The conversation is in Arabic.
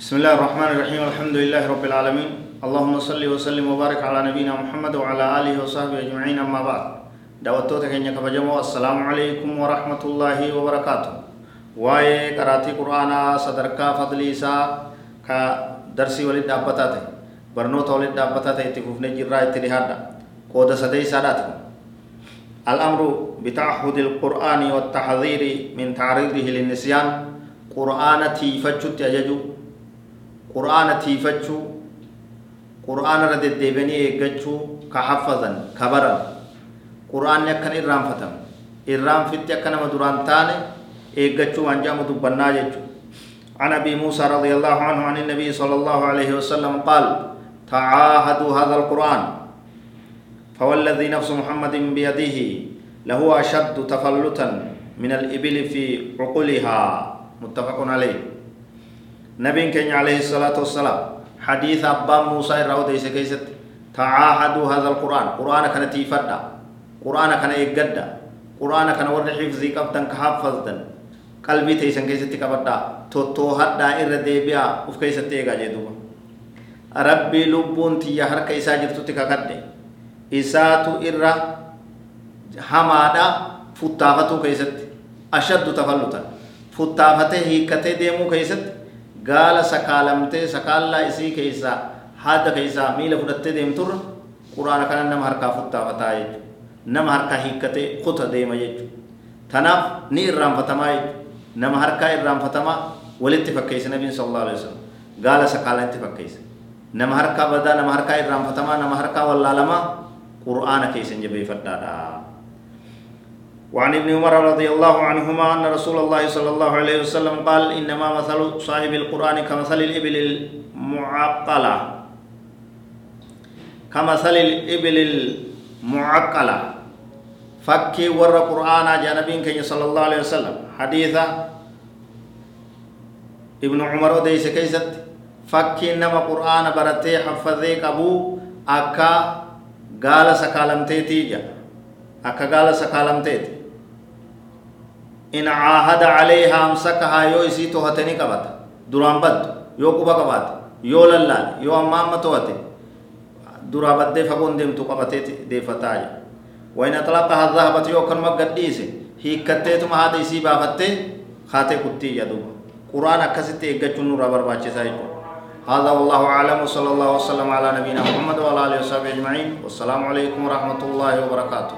بسم الله الرحمن الرحيم الحمد لله رب العالمين اللهم صل وسلم وبارك على نبينا محمد وعلى آله وصحبه أجمعين أما بعد دعوتو تكينيا كبجمو السلام عليكم ورحمة الله وبركاته واي قراتي قرآن صدركا فضلي سا كا درسي ولد دابتاتي برنوتا ولد دابتاتي تفوفني جرا اتلهادا قود سدي ساداتكم الأمر بتعهد القرآن والتحذير من تعريضه للنسيان قرآن تيفتشو تيججو qur'aana tiifachuu qur'aana irra deddeebianii eeggachuu ka haffazan ka baran qur'aanni akkan irraanfatamu irraanfitti akka nama duraan taane eeggachuu jedhamu dubbannaa jechuu عن ابي موسى رضي الله عنه عن النبي صلى الله عليه وسلم قال تعاهدوا هذا القران فوالذي نفس محمد بيده له اشد تفلتا من الابل في عقلها متفق عليه نبي كان عليه الصلاة والسلام. حديث أبا موسى الرهو ديس كيست تعاهدوا هذا القرآن. قرآن كان تيفدا. قرآن كان يقدا. قرآن كان ورد حفظي قبطن كحفظدن قلبي تيسن كيست كبدا. توتو هدا إر ديبيا. وف كيست إيغا جدوبا ربي لبون تيا هر كيسا جرتو تكاكد إساتو إر حمادا فتافتو كيست. أشد تفلتا فتافته هيكته ديمو كيست. Gaala sakaalamtee sakaallaa isii keessaa haada keessaa miila fudhattee deemturra quraana kana nama harkaa futtaafataa jechuudha nama harkaa hiikkatee kuta deema jechuudha tanaaf ni irraanfatamaa jechuudha nama harkaa irraanfatamaa walitti fakkeessa nabiin sallallahu alaihi wasallam gaala sakaalan itti fakkeessa nama harkaa badaa nama harkaa irraanfatamaa nama harkaa wallaalamaa quraana keessan jabeeffadhaadha. وعن ابن عمر رضي الله عنهما أن رسول الله صلى الله عليه وسلم قال إنما مثل صاحب القرآن كمثل الإبل المعقلة. كمثل الإبل المعقلة. فكي ور قرآن جانبين كي صلى الله عليه وسلم. حديثا ابن عمر ديس كيست فكي إنما قرآن برتي حفظي أبو أكا قال سكالمتي تيجا. أكا قال سكالمتي in caahada calayhaa amsakahaa yoo isii tohatanii qabata duraan baddu yoo quba qabaate yoo lallaale yoo amma amma tohate duraa baddee fagoon deemtu qabatee deeffataa jira wain atlaqaha dhahabat yoo akkanuma gadhiise hiikkatteetuma haada isii baafattee kaatee kuttii jedhuba quraan akkasitti eeggachuun nurraa barbaachisaa jechuudha هذا والله أعلم وصلى الله وسلم على نبينا محمد وعلى آله وصحبه أجمعين والسلام عليكم ورحمة الله وبركاته